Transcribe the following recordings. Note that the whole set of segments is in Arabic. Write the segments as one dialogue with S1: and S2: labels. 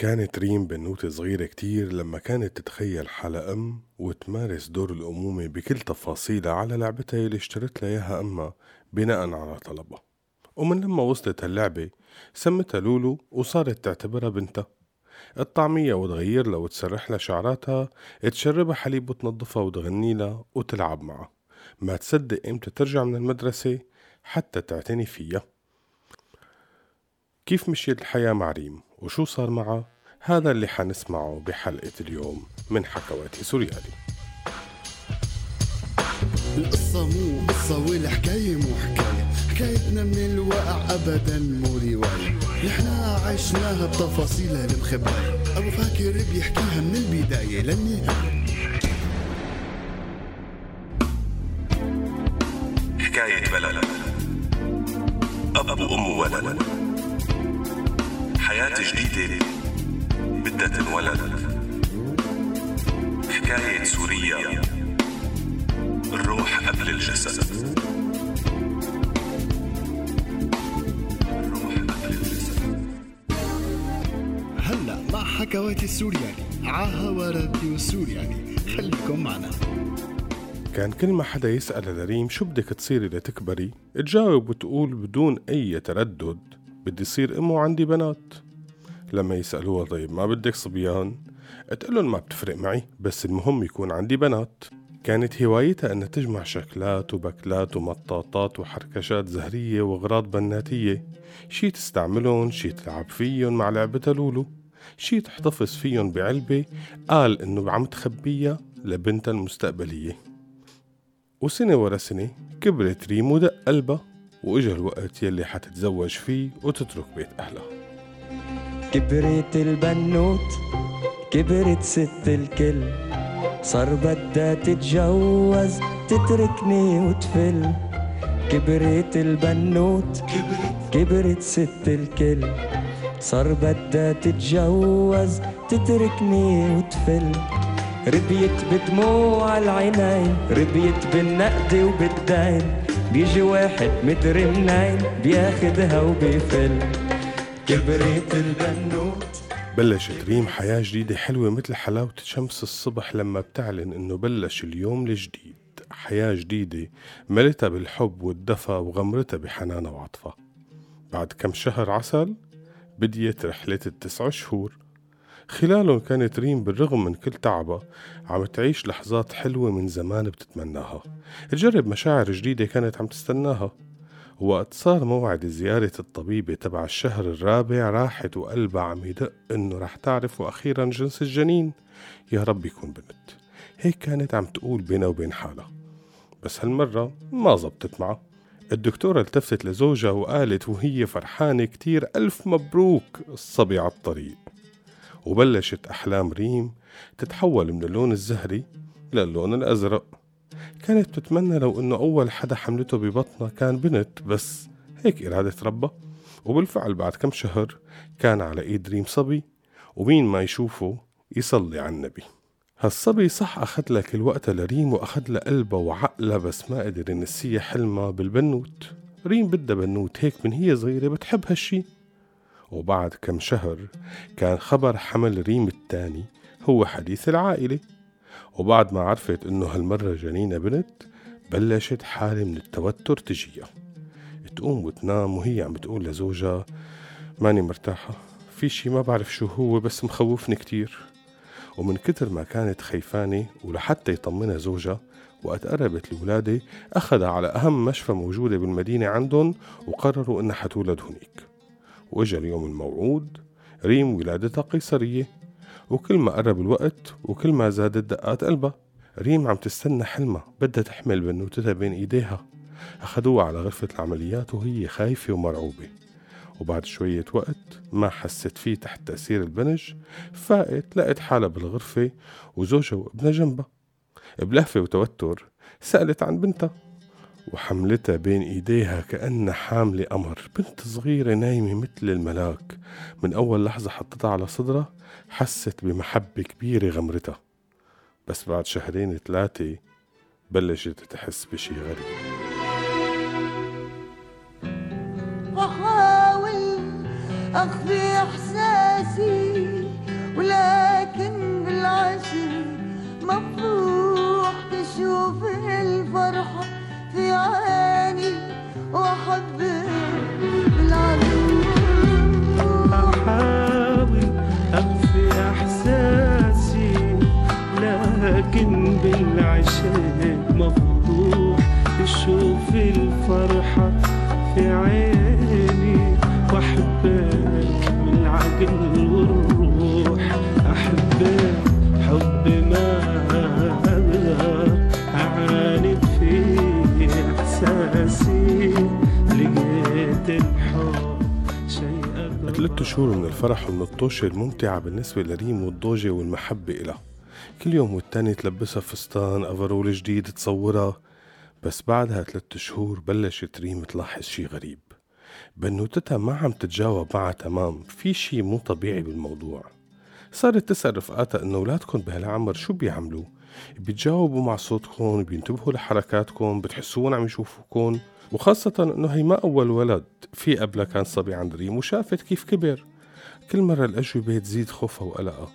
S1: كانت ريم بنوتة صغيرة كتير لما كانت تتخيل حالها أم وتمارس دور الأمومة بكل تفاصيلها على لعبتها اللي اشترت لها إياها أمها بناء على طلبها. ومن لما وصلت هاللعبة سمتها لولو وصارت تعتبرها بنتها. الطعمية وتغير لها وتسرح لها شعراتها تشربها حليب وتنظفها وتغني لها وتلعب معها. ما تصدق إمتى ترجع من المدرسة حتى تعتني فيها. كيف مشيت الحياة مع ريم؟ وشو صار معها هذا اللي حنسمعه بحلقة اليوم من حكواتي سوريالي.
S2: القصة مو قصة والحكاية مو حكاية حكايتنا من الواقع أبدا مو رواية. نحنا عشناها بتفاصيلها المخبأة أبو فاكر بيحكيها من البداية للنهاية.
S3: حكاية بلد. حياة جديدة بدها تنولد حكاية سوريا الروح قبل الجسد. الروح قبل الجسد.
S2: هلا مع حكواتي السورياني عاها راديو السورياني خليكم معنا.
S1: كان كل ما حدا يسأل لريم شو بدك تصيري لتكبري؟ تجاوب وتقول بدون أي تردد بدي صير أم وعندي بنات. لما يسألوها طيب ما بدك صبيان؟ تقلن ما بتفرق معي بس المهم يكون عندي بنات. كانت هوايتها أنها تجمع شكلات وبكلات ومطاطات وحركشات زهرية وأغراض بناتية. شي تستعملهم شي تلعب فيهم مع لعبتها لولو. شي تحتفظ فيهم بعلبة قال إنه عم تخبيها لبنتها المستقبلية. وسنة ورا سنة كبرت ريم ودق قلبها وإجا الوقت يلي حتتزوج فيه وتترك بيت أهلها.
S4: كبرت البنوت كبرت ست الكل. صار بدها تتجوز تتركني وتفل. كبرت البنوت كبرت ست الكل. صار بدها تتجوز تتركني وتفل. ربيت بدموع العينين ربيت بالنقد وبالدين. بيجي واحد مدري منين بياخدها وبيفل. كبرت البنوت
S1: بلشت ريم حياة جديدة حلوة مثل حلاوة شمس الصبح لما بتعلن إنه بلش اليوم الجديد. حياة جديدة ملتها بالحب والدفى وغمرتها بحنانها وعطفها بعد كم شهر عسل بديت رحلة التسع شهور. خلالهم كانت ريم بالرغم من كل تعبها عم تعيش لحظات حلوة من زمان بتتمناها. تجرب مشاعر جديدة كانت عم تستناها. وقت صار موعد زيارة الطبيبة تبع الشهر الرابع راحت وقلبها عم يدق إنه رح تعرف أخيرا جنس الجنين. يا رب يكون بنت. هيك كانت عم تقول بينها وبين حالها. بس هالمرة ما زبطت معها الدكتورة التفتت لزوجها وقالت وهي فرحانة كتير ألف مبروك الصبي على الطريق. وبلشت أحلام ريم تتحول من اللون الزهري للون الأزرق. كانت بتتمنى لو إنه أول حدا حملته ببطنها كان بنت بس هيك إرادة ربها وبالفعل بعد كم شهر كان على إيد ريم صبي ومين ما يشوفه يصلي على النبي. هالصبي صح أخذ لك الوقت لريم وأخذ لها قلبها وعقلها بس ما قدر ينسيها حلمها بالبنوت. ريم بدها بنوت هيك من هي صغيرة بتحب هالشي. وبعد كم شهر كان خبر حمل ريم التاني هو حديث العائلة. وبعد ما عرفت إنه هالمرة جنينة بنت بلشت حالة من التوتر تجيها. تقوم وتنام وهي عم بتقول لزوجها ماني مرتاحة في شي ما بعرف شو هو بس مخوفني كتير. ومن كتر ما كانت خيفانة ولحتى يطمنها زوجها وقت قربت الولادة أخذها على أهم مشفى موجودة بالمدينة عندهم وقرروا إنها حتولد هنيك. وإجا اليوم الموعود ريم ولادتها قيصرية وكل ما قرب الوقت وكل ما زادت دقات قلبها ريم عم تستنى حلمها بدها تحمل بنوتتها بين إيديها. أخدوها على غرفة العمليات وهي خايفة ومرعوبة. وبعد شوية وقت ما حست فيه تحت تأثير البنج فاقت لقت حالها بالغرفة وزوجها وابنها جنبها. بلهفة وتوتر سألت عن بنتها. وحملتها بين إيديها كأن حاملة قمر بنت صغيرة نايمة مثل الملاك. من أول لحظة حطتها على صدرها حست بمحبة كبيرة غمرتها. بس بعد شهرين ثلاثة بلشت تحس بشي غريب.
S5: بحاول أخفي إحساسي ولكن بالعشر مفتوح تشوف الفرحة. عيني واحبك بالعدو أحاول أخفي إحساسي لكن بالعشاق مفضوح.
S1: تشوف الفرحة في عيني وأحبك من عجل ثلاث شهور من الفرح ومن الطوشة الممتعة بالنسبة لريم والضوجة والمحبة إلها. كل يوم والتاني تلبسها فستان أفرول جديد تصورها. بس بعدها ثلاث شهور بلشت ريم تلاحظ شي غريب. بنوتتها ما عم تتجاوب معها تمام. في شي مو طبيعي بالموضوع. صارت تسأل رفقاتها إنه أولادكم بهالعمر شو بيعملوا؟ بيتجاوبوا مع صوتكم بينتبهوا لحركاتكم بتحسون عم يشوفوكم. وخاصة إنه هي ما أول ولد في قبلها كان صبي عند ريم وشافت كيف كبر. كل مرة الأجوبة تزيد خوفها وقلقها.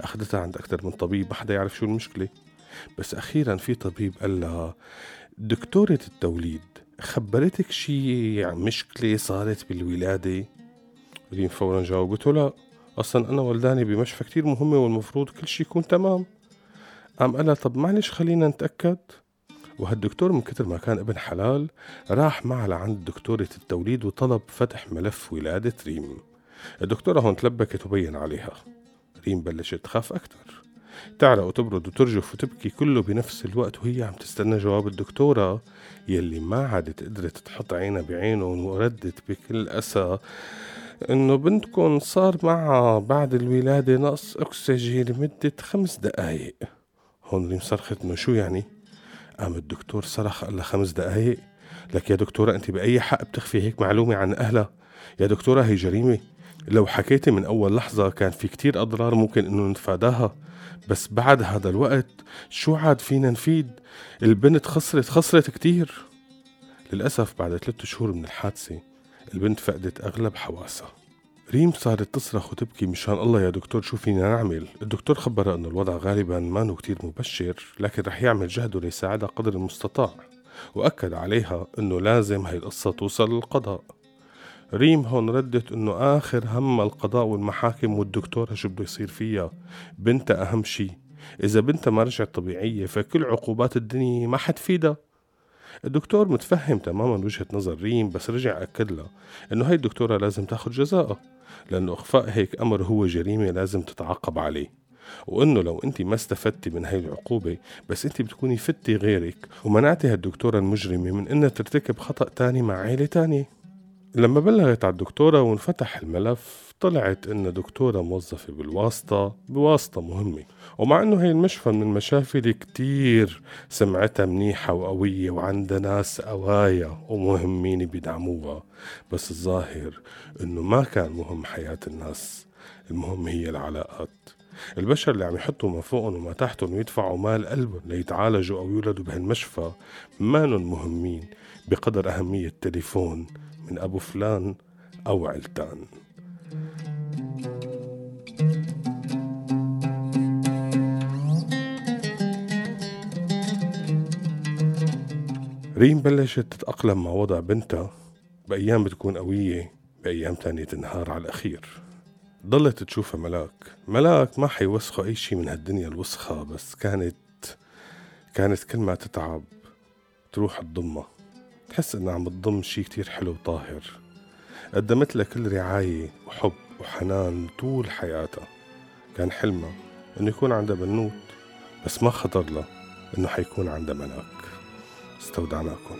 S1: أخذتها عند أكثر من طبيب ما حدا يعرف شو المشكلة. بس أخيرا في طبيب قال لها دكتورة التوليد خبرتك شي عن مشكلة صارت بالولادة؟ ريم فورا جاوبته لا أصلا أنا ولداني بمشفى كتير مهمة والمفروض كل شي يكون تمام. قام قالها طب معلش خلينا نتأكد. وهالدكتور من كتر ما كان ابن حلال راح معها لعند دكتورة التوليد وطلب فتح ملف ولادة ريم. الدكتورة هون تلبكت وبين عليها. ريم بلشت تخاف أكتر. تعرق وتبرد وترجف وتبكي كله بنفس الوقت وهي عم تستنى جواب الدكتورة يلي ما عادت قدرت تحط عينها بعينه وردت بكل أسى إنه بنتكم صار معها بعد الولادة نقص أكسجين لمدة خمس دقايق. هون ريم صرخت إنه شو يعني؟ قام الدكتور صرخ قال لها خمس دقايق. لك يا دكتورة أنت بأي حق بتخفي هيك معلومة عن أهلها؟ يا دكتورة هي جريمة. لو حكيتي من أول لحظة كان في كتير أضرار ممكن إنه نتفاداها. بس بعد هذا الوقت شو عاد فينا نفيد؟ البنت خسرت خسرت كتير. للأسف بعد ثلاثة شهور من الحادثة البنت فقدت أغلب حواسها. ريم صارت تصرخ وتبكي مشان الله يا دكتور شو فينا نعمل الدكتور خبرها انه الوضع غالبا ما كتير مبشر لكن رح يعمل جهده ليساعدها قدر المستطاع وأكد عليها إنه لازم هاي القصة توصل للقضاء. ريم هون ردت إنه آخر هم القضاء والمحاكم والدكتورة شو بده يصير فيها؟ بنتها أهم شي. إذا بنتها ما رجعت طبيعية فكل عقوبات الدنيا ما حتفيدها. الدكتور متفهم تماما وجهة نظر ريم بس رجع أكد لها إنه هاي الدكتورة لازم تاخد جزاءها لأنه إخفاء هيك أمر هو جريمة لازم تتعاقب عليه. وإنه لو أنت ما استفدتي من هاي العقوبة بس أنت بتكوني فتي غيرك ومنعتي هالدكتورة المجرمة من إنها ترتكب خطأ تاني مع عيلة تانية. لما بلغت على الدكتورة وانفتح الملف طلعت إن دكتورة موظفة بالواسطة بواسطة مهمة. ومع إنه هي المشفى من المشافي اللي كتير سمعتها منيحة وقوية وعندها ناس قوايا ومهمين بيدعموها. بس الظاهر إنه ما كان مهم حياة الناس المهم هي العلاقات. البشر اللي عم يحطوا ما فوقهم وما تحتهم ويدفعوا مال قلبهم ليتعالجوا أو يولدوا بهالمشفى مانن مهمين بقدر أهمية تليفون من أبو فلان أو علتان. ريم بلشت تتأقلم مع وضع بنتها بأيام بتكون قوية بأيام تانية تنهار على الأخير. ضلت تشوفها ملاك. ملاك ما حيوسخوا أي شي من هالدنيا الوسخة بس كانت كانت كل ما تتعب تروح تضمها تحس إنها عم تضم شي كتير حلو وطاهر قدمت لها كل رعاية وحب وحنان طول حياتها. كان حلمها إنه يكون عندها بنوت بس ما خطر لها إنه حيكون عندها ملاك استودعناكم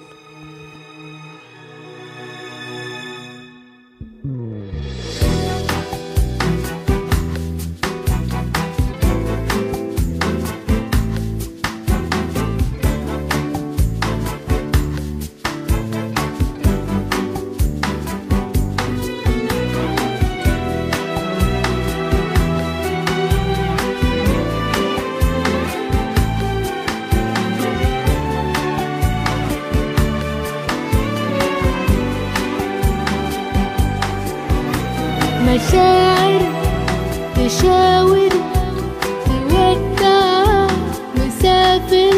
S6: مشاعر تشاور تودع مسافر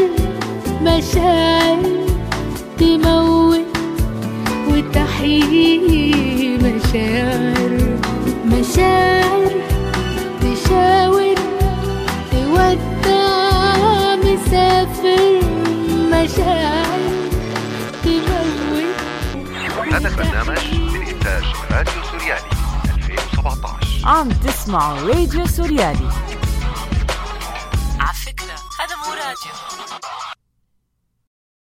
S6: مشاعر تموت وتحيي مشاعر. مشاعر تشاور تودع مسافر مشاعر تموت.
S3: هذا البرنامج من إنتاج راديو سوريالي 2017
S7: عم تسمعوا راديو سوريالي. على فكرة هذا مو راديو.